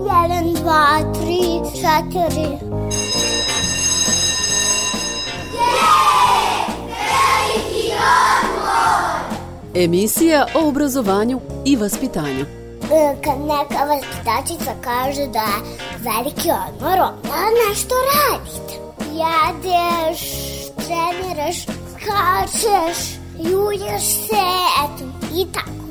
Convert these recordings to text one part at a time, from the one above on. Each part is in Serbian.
Jedan, dva, tri, četiri. Emisija o obrazovanju i vaspitanju. E, Kad neka vaspitačica kaže da je veliki odmor, onda nešto radite. Jedeš, treniraš, skačeš, julješ se, eto, i tako.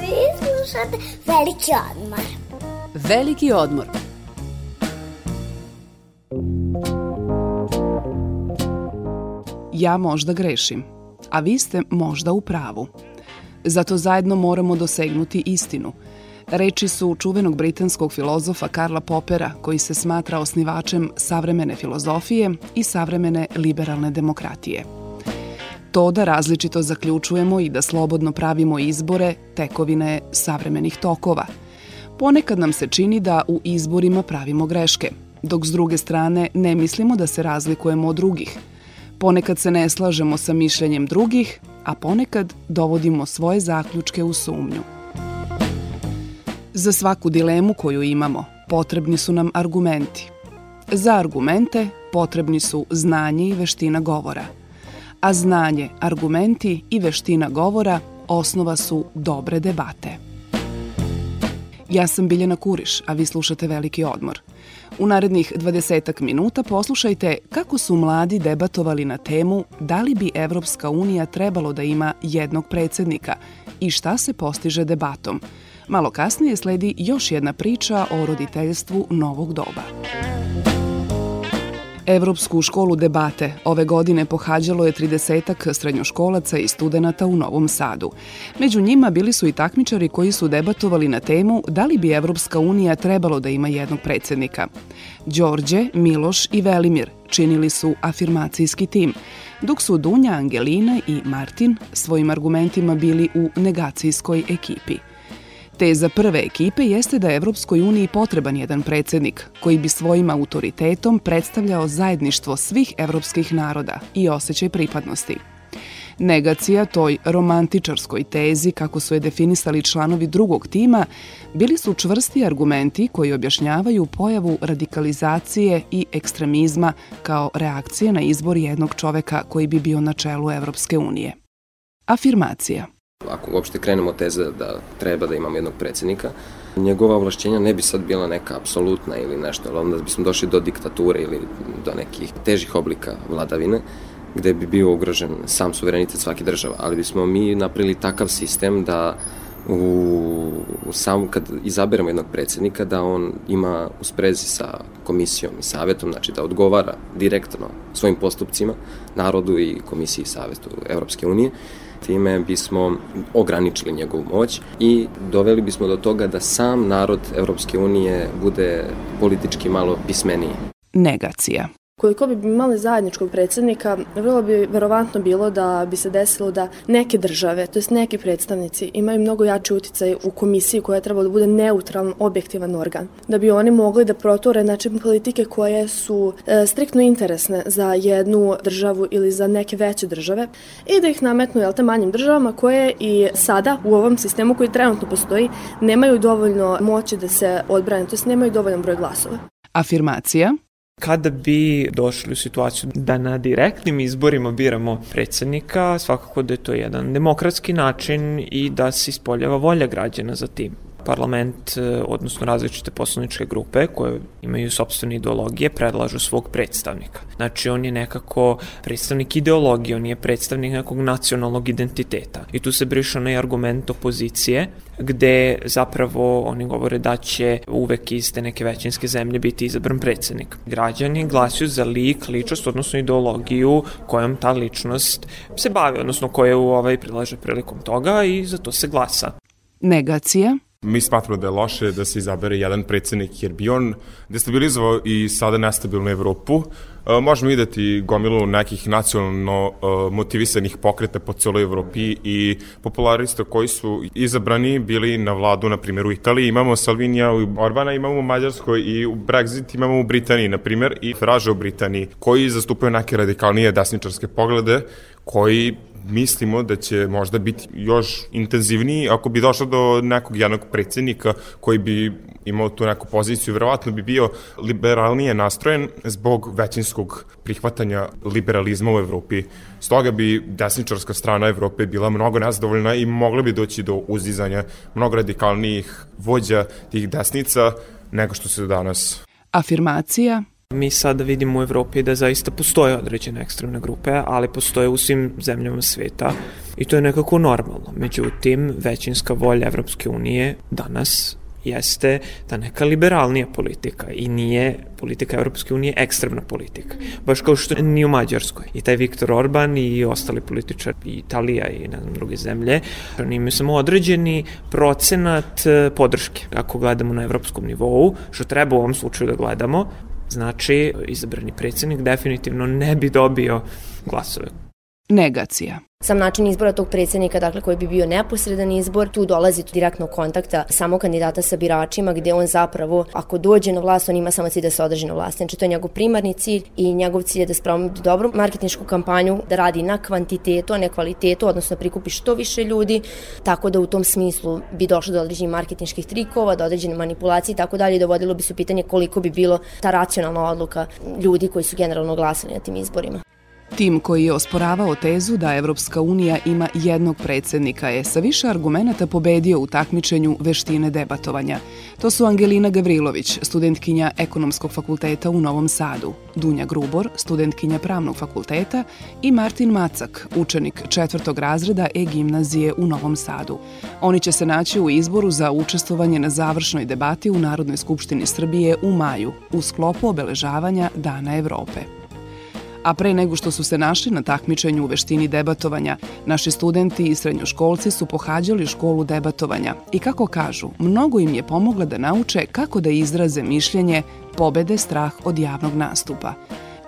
Vi slušate veliki odmor. Veliki odmor. Ja možda grešim, a vi ste možda u pravu. Zato zajedno moramo dosegnuti istinu. Reči su čuvenog britanskog filozofa Karla Popera, koji se smatra osnivačem savremene filozofije i savremene liberalne demokratije. To da različito zaključujemo i da slobodno pravimo izbore tekovine savremenih tokova. Ponekad nam se čini da u izborima pravimo greške, dok s druge strane ne mislimo da se razlikujemo od drugih. Ponekad se ne slažemo sa mišljenjem drugih, a ponekad dovodimo svoje zaključke u sumnju. Za svaku dilemu koju imamo potrebni su nam argumenti. Za argumente potrebni su znanje i veština govora. A znanje, argumenti i veština govora osnova su dobre debate. Ja sam Biljana Kuriš, a vi slušate Veliki odmor. U narednih 20 minuta poslušajte kako su mladi debatovali na temu da li bi Evropska unija trebalo da ima jednog predsednika i šta se postiže debatom. Malo kasnije sledi još jedna priča o roditeljstvu novog doba. Evropsku školu debate ove godine pohađalo je 30 srednjoškolaca i studenta u Novom Sadu. Među njima bili su i takmičari koji su debatovali na temu da li bi Evropska unija trebalo da ima jednog predsednika. Đorđe, Miloš i Velimir činili su afirmacijski tim, dok su Dunja, Angelina i Martin svojim argumentima bili u negacijskoj ekipi. Teza prve ekipe jeste da je Evropskoj uniji potreban jedan predsednik koji bi svojim autoritetom predstavljao zajedništvo svih evropskih naroda i osjećaj pripadnosti. Negacija toj romantičarskoj tezi, kako su je definisali članovi drugog tima, bili su čvrsti argumenti koji objašnjavaju pojavu radikalizacije i ekstremizma kao reakcije na izbor jednog čoveka koji bi bio na čelu Evropske unije. Afirmacija – Ako uopšte krenemo teze da treba da imamo jednog predsednika, njegova ovlašćenja ne bi sad bila neka apsolutna ili nešto, ali onda bismo došli do diktature ili do nekih težih oblika vladavine, gde bi bio ugrožen sam suverenitet svake države, ali bismo mi napravili takav sistem da u, u sam, kad izaberemo jednog predsednika, da on ima u sprezi sa komisijom i savetom, znači da odgovara direktno svojim postupcima narodu i komisiji i savetu Evropske unije, Time bismo ograničili njegovu moć i doveli bismo do toga da sam narod Evropske unije bude politički malo pismeniji. Negacija. Koliko bi imali zajedničkog predsednika, vrlo bi verovatno bilo da bi se desilo da neke države, to jest neki predstavnici, imaju mnogo jači uticaj u komisiji koja treba da bude neutralan, objektivan organ. Da bi oni mogli da protore način politike koje su e, striktno interesne za jednu državu ili za neke veće države i da ih nametnu jel, te manjim državama koje i sada u ovom sistemu koji trenutno postoji nemaju dovoljno moći da se odbrane, to jest nemaju dovoljan broj glasova. Afirmacija Kada bi došli u situaciju da na direktnim izborima biramo predsednika, svakako da je to jedan demokratski način i da se ispoljava volja građana za tim parlament, e, odnosno različite poslaničke grupe koje imaju sobstvene ideologije, predlažu svog predstavnika. Znači, on je nekako predstavnik ideologije, on je predstavnik nekog nacionalnog identiteta. I tu se briše onaj argument opozicije, gde zapravo oni govore da će uvek iz te neke većinske zemlje biti izabran predsednik. Građani glasuju za lik, ličnost, odnosno ideologiju kojom ta ličnost se bavi, odnosno koje ovaj predlaže prilikom toga i za to se glasa. Negacija Mi smatramo da je loše da se izabere jedan predsednik, jer bi on destabilizovao i sada nestabilnu Evropu. E, možemo videti gomilu nekih nacionalno e, motivisanih pokreta po celoj Evropi i popularista koji su izabrani bili na vladu, na primjer u Italiji imamo Salvinija u Orbana, imamo u Mađarskoj i u Brexit imamo u Britaniji, na primjer, i Faraža u Britaniji, koji zastupaju neke radikalnije desničarske poglede, koji mislimo da će možda biti još intenzivniji ako bi došlo do nekog jednog predsednika koji bi imao tu neku poziciju, verovatno bi bio liberalnije nastrojen zbog većinskog prihvatanja liberalizma u Evropi. Stoga bi desničarska strana Evrope bila mnogo nezadovoljna i mogla bi doći do uzizanja mnogo radikalnijih vođa tih desnica nego što se danas. Afirmacija Mi sada vidimo u Evropi da zaista postoje određene ekstremne grupe, ali postoje u svim zemljama sveta i to je nekako normalno. Međutim, većinska volja Evropske unije danas jeste ta neka liberalnija politika i nije politika Evropske unije ekstremna politika. Baš kao što ni u Mađarskoj. I taj Viktor Orban i ostali političari i Italija i ne znam, druge zemlje, oni imaju samo određeni procenat e, podrške. Ako gledamo na evropskom nivou, što treba u ovom slučaju da gledamo, znači izabrani predsednik definitivno ne bi dobio glasove. Negacija. Sam način izbora tog predsednika, dakle koji bi bio neposredan izbor, tu dolazi do direktnog kontakta samo kandidata sa biračima gde on zapravo, ako dođe na vlast, on ima samo cilj da se održi na vlast. Znači to je njegov primarni cilj i njegov cilj je da spravimo dobru marketinšku kampanju, da radi na kvantitetu, a ne kvalitetu, odnosno da prikupi što više ljudi, tako da u tom smislu bi došlo do određenih marketinških trikova, do određene manipulacije i tako dalje i dovodilo bi se u pitanje koliko bi bilo ta racionalna odluka ljudi koji su generalno glasali na tim izborima. Tim koji je osporavao tezu da Evropska unija ima jednog predsednika je sa više argumenta pobedio u takmičenju veštine debatovanja. To su Angelina Gavrilović, studentkinja Ekonomskog fakulteta u Novom Sadu, Dunja Grubor, studentkinja Pravnog fakulteta i Martin Macak, učenik četvrtog razreda e-gimnazije u Novom Sadu. Oni će se naći u izboru za učestvovanje na završnoj debati u Narodnoj skupštini Srbije u maju u sklopu obeležavanja Dana Evrope a pre nego što su se našli na takmičenju u veštini debatovanja, naši studenti i srednjoškolci su pohađali školu debatovanja i kako kažu, mnogo im je pomogla da nauče kako da izraze mišljenje, pobede strah od javnog nastupa.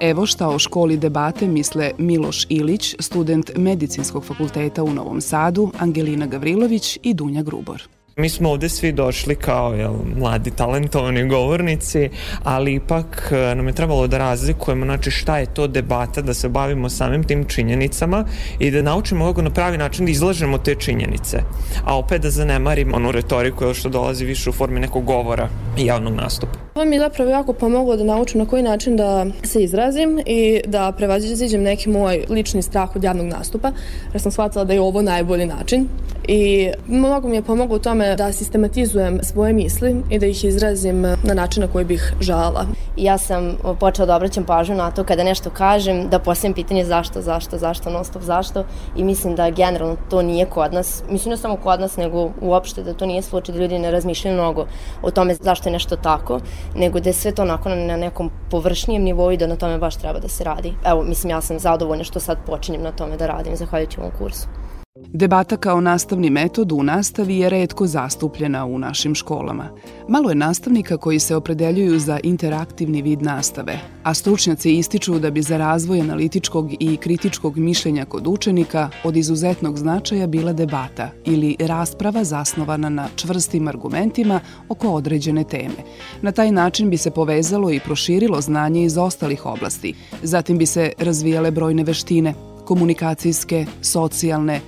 Evo šta o školi debate misle Miloš Ilić, student Medicinskog fakulteta u Novom Sadu, Angelina Gavrilović i Dunja Grubor. Mi smo ovde svi došli kao jel, mladi talentovani govornici, ali ipak e, nam je trebalo da razlikujemo znači, šta je to debata, da se bavimo samim tim činjenicama i da naučimo kako na pravi način da izlažemo te činjenice. A opet da zanemarimo onu retoriku što dolazi više u formi nekog govora i javnog nastupa. Ovo mi je zapravo jako pomoglo da naučim na koji način da se izrazim i da prevaziđem neki moj lični strah od javnog nastupa, jer sam shvatila da je ovo najbolji način. I mnogo mi je pomoglo u tome da sistematizujem svoje misli i da ih izrazim na način na koji bih žala. Ja sam počela da obraćam pažnju na to kada nešto kažem, da postavim pitanje zašto, zašto, zašto, non stop zašto i mislim da generalno to nije kod nas, mislim ne samo kod nas, nego uopšte da to nije slučaj da ljudi ne razmišljaju mnogo o tome zašto je nešto tako, nego da je sve to onako na nekom površnijem nivou i da na tome baš treba da se radi. Evo, mislim, ja sam zadovoljna što sad počinjem na tome da radim, zahvaljujući ovom kursu. Debata kao nastavni metod u nastavi je redko zastupljena u našim školama. Malo je nastavnika koji se opredeljuju za interaktivni vid nastave, a stručnjaci ističu da bi za razvoj analitičkog i kritičkog mišljenja kod učenika od izuzetnog značaja bila debata ili rasprava zasnovana na čvrstim argumentima oko određene teme. Na taj način bi se povezalo i proširilo znanje iz ostalih oblasti. Zatim bi se razvijale brojne veštine, komunikacijske, socijalne,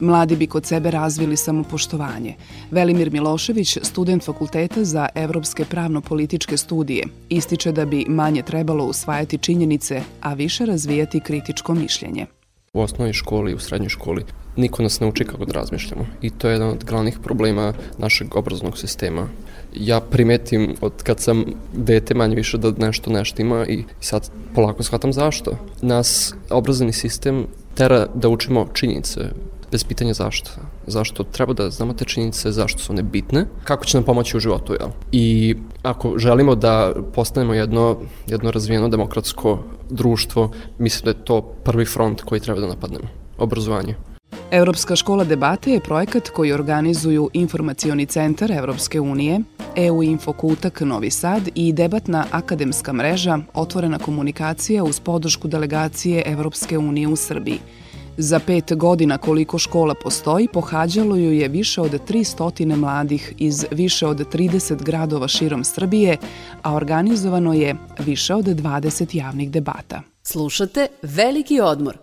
Mladi bi kod sebe razvili samopoštovanje. Velimir Milošević, student Fakulteta za evropske pravno-političke studije, ističe da bi manje trebalo usvajati činjenice, a više razvijati kritičko mišljenje. U osnovnoj školi i u srednjoj školi niko nas ne uči kako da razmišljamo i to je jedan od glavnih problema našeg obrazovnog sistema. Ja primetim od kad sam dete manje više da nešto nešto ima i sad polako shvatam zašto. Nas obrazovni sistem tera da učimo činjenice, bez pitanja zašto. Zašto treba da znamo te činjenice, zašto su one bitne, kako će nam pomoći u životu, jel? I ako želimo da postanemo jedno, jedno razvijeno demokratsko društvo, mislim da je to prvi front koji treba da napadnemo. Obrazovanje. Evropska škola debate je projekat koji organizuju Informacioni centar Evropske unije, EU Infokutak Novi Sad i debatna akademska mreža Otvorena komunikacija uz podršku delegacije Evropske unije u Srbiji – Za pet godina koliko škola postoji, pohađalo ju je više od 300 mladih iz više od 30 gradova širom Srbije, a organizovano je više od 20 javnih debata. Slušate Veliki odmor.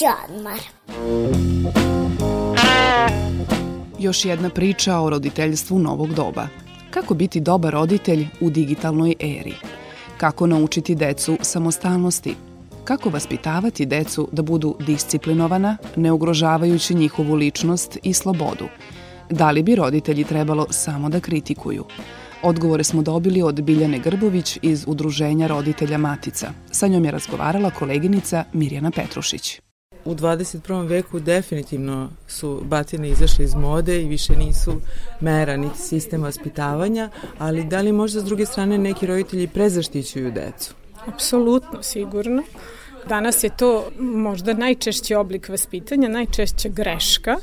Veliki odmor. Još jedna priča o roditeljstvu novog doba. Kako biti dobar roditelj u digitalnoj eri? Kako naučiti decu samostalnosti? Kako vaspitavati decu da budu disciplinovana, ne ugrožavajući njihovu ličnost i slobodu? Da li bi roditelji trebalo samo da kritikuju? Odgovore smo dobili od Biljane Grbović iz Udruženja roditelja Matica. Sa njom je razgovarala koleginica Mirjana Petrušić. U 21. veku definitivno su batine izašle iz mode i više nisu mera niti sistem vaspitavanja, ali da li možda s druge strane neki roditelji prezaštićuju decu? Apsolutno, sigurno. Danas je to možda najčešći oblik vaspitanja, najčešća greška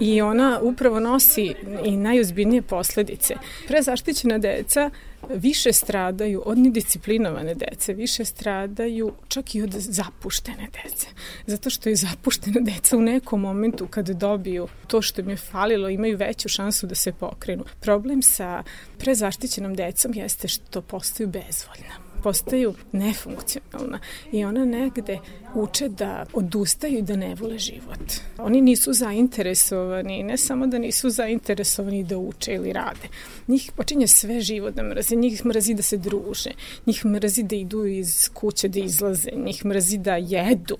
i ona upravo nosi i najozbiljnije posledice. Prezaštićena deca više stradaju od nedisciplinovane dece, više stradaju čak i od zapuštene dece. Zato što je zapuštena deca u nekom momentu kad dobiju to što im je falilo, imaju veću šansu da se pokrenu. Problem sa prezaštićenom decom jeste što postaju bezvoljna postaju nefunkcionalna i ona negde uče da odustaju i da ne vole život. Oni nisu zainteresovani, ne samo da nisu zainteresovani da uče ili rade. Njih počinje sve život da mrazi, njih mrazi da se druže, njih mrazi da idu iz kuće da izlaze, njih mrazi da jedu,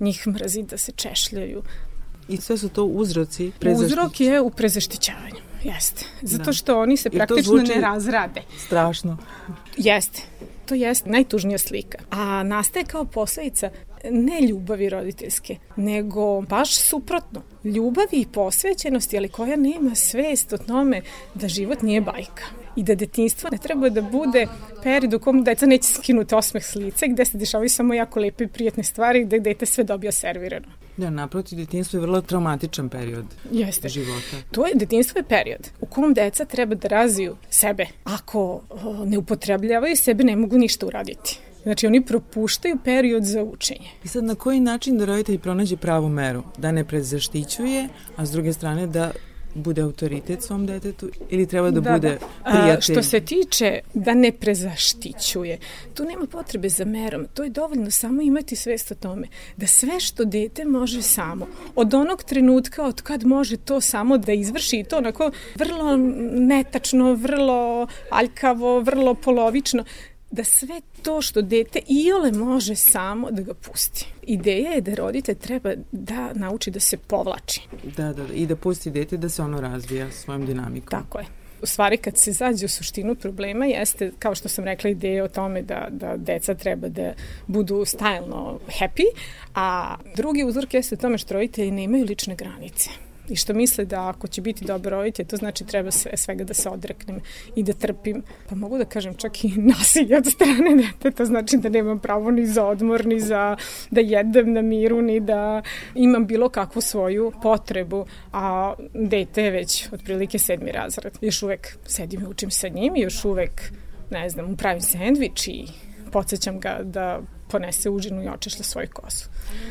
njih mrazi da se češljaju. I sve su to uzroci prezaštićavanja. Uzrok je u prezaštićavanju. Jeste. Zato da. što oni se praktično ne razrade. Strašno. Jeste. To jeste najtužnija slika. A nastaje kao posledica ne ljubavi roditeljske, nego baš suprotno. Ljubavi i posvećenosti, ali koja nema svest o tome da život nije bajka i da detinstvo ne treba da bude period u kom deca neće skinuti osmeh s lice, gde se dešavaju samo jako lepe i prijatne stvari, gde dete sve dobija servirano. Da, naprotiv, detinstvo je vrlo traumatičan period Jeste. života. To je, detinstvo je period u kom deca treba da razviju sebe. Ako ne upotrebljavaju sebe, ne mogu ništa uraditi. Znači oni propuštaju period za učenje. I sad na koji način da roditelj pronađe pravu meru? Da ne predzaštićuje, a s druge strane da bude autoritet svom detetu ili treba da, da bude da. prijatelj? A, što se tiče da ne prezaštićuje, tu nema potrebe za merom. To je dovoljno samo imati svest o tome da sve što dete može samo, od onog trenutka od kad može to samo da izvrši i to onako vrlo netačno, vrlo aljkavo, vrlo polovično, da sve to što dete iole može samo da ga pusti. Ideja je da roditelj treba da nauči da se povlači. Da, da, da, i da pusti dete da se ono razvija svojom dinamikom. Tako je. U stvari kad se zađe u suštinu problema jeste, kao što sam rekla, ideja o tome da, da deca treba da budu stajlno happy, a drugi uzrok jeste o tome što roditelji nemaju lične granice i što misle da ako će biti dobar roditelj, to znači treba sve, svega da se odreknem i da trpim, pa mogu da kažem čak i nasilje od strane deteta, znači da nemam pravo ni za odmor, ni za da jedem na miru, ni da imam bilo kakvu svoju potrebu, a dete je već otprilike sedmi razred. Još uvek sedim i učim sa njim još uvek, ne znam, pravim sendvič i podsjećam ga da ponese užinu i očešlja svoju kosu.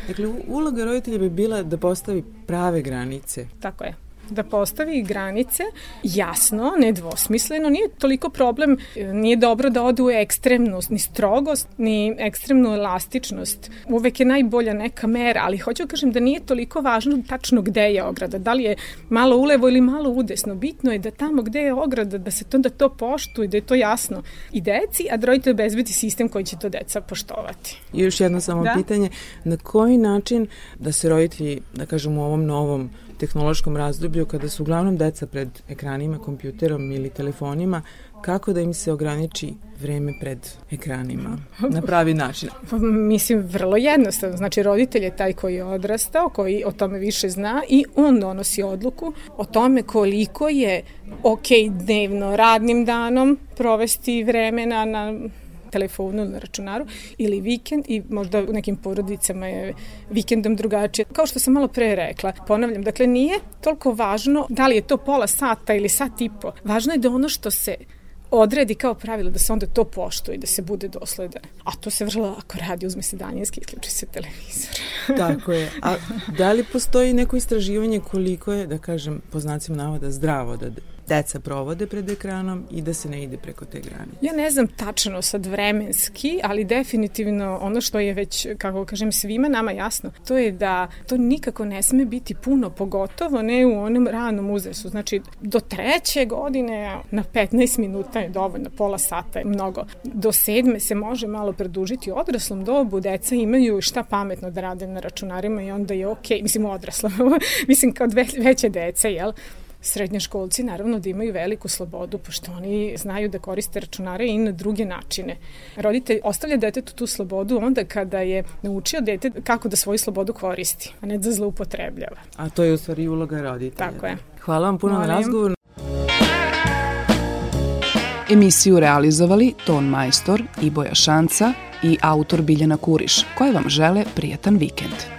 Dakle, uloga roditelja bi bila da postavi prave granice. Tako je da postavi granice jasno, nedvosmisleno, nije toliko problem, nije dobro da ode u ekstremnu ni strogost, ni ekstremnu elastičnost. Uvek je najbolja neka mera, ali hoću da kažem da nije toliko važno tačno gde je ograda, da li je malo ulevo ili malo udesno. Bitno je da tamo gde je ograda, da se to, da to poštuje, da je to jasno i deci, a da roditelj obezbedi sistem koji će to deca poštovati. I još jedno samo da? pitanje, na koji način da se roditelji, da kažem u ovom novom tehnološkom razdoblju kada su uglavnom deca pred ekranima, kompjuterom ili telefonima, kako da im se ograniči vreme pred ekranima na pravi način? Pa, mislim, vrlo jednostavno. Znači, roditelj je taj koji je odrastao, koji o tome više zna i on donosi odluku o tome koliko je ok dnevno radnim danom provesti vremena na telefonu na računaru ili vikend i možda u nekim porodicama je vikendom drugačije. Kao što sam malo pre rekla, ponavljam, dakle nije toliko važno da li je to pola sata ili sat i po. Važno je da ono što se odredi kao pravilo da se onda to poštuje da se bude dosledan. A to se vrlo lako radi, uzme se daljinski, isključi se televizor. Tako je. A da li postoji neko istraživanje koliko je, da kažem, po znacima navoda zdravo da deca provode pred ekranom i da se ne ide preko te granice? Ja ne znam tačno sad vremenski, ali definitivno ono što je već, kako kažem, svima nama jasno, to je da to nikako ne sme biti puno, pogotovo ne u onom ranom uzresu. Znači, do treće godine na 15 minuta je dovoljno, pola sata je mnogo. Do sedme se može malo produžiti odraslom dobu, deca imaju šta pametno da rade na računarima i onda je okej, okay. mislim odraslom, mislim kao dve, veće dece, jel? Srednjoškolci naravno da imaju veliku slobodu, pošto oni znaju da koriste računare i na druge načine. Roditelj ostavlja detetu tu slobodu onda kada je naučio dete kako da svoju slobodu koristi, a ne da zloupotrebljava. A to je u stvari uloga roditelja. Tako je. Hvala vam puno Molim. na razgovoru. Emisiju realizovali Ton Majstor, Iboja Šanca i autor Biljana Kuriš, koje vam žele prijatan vikend.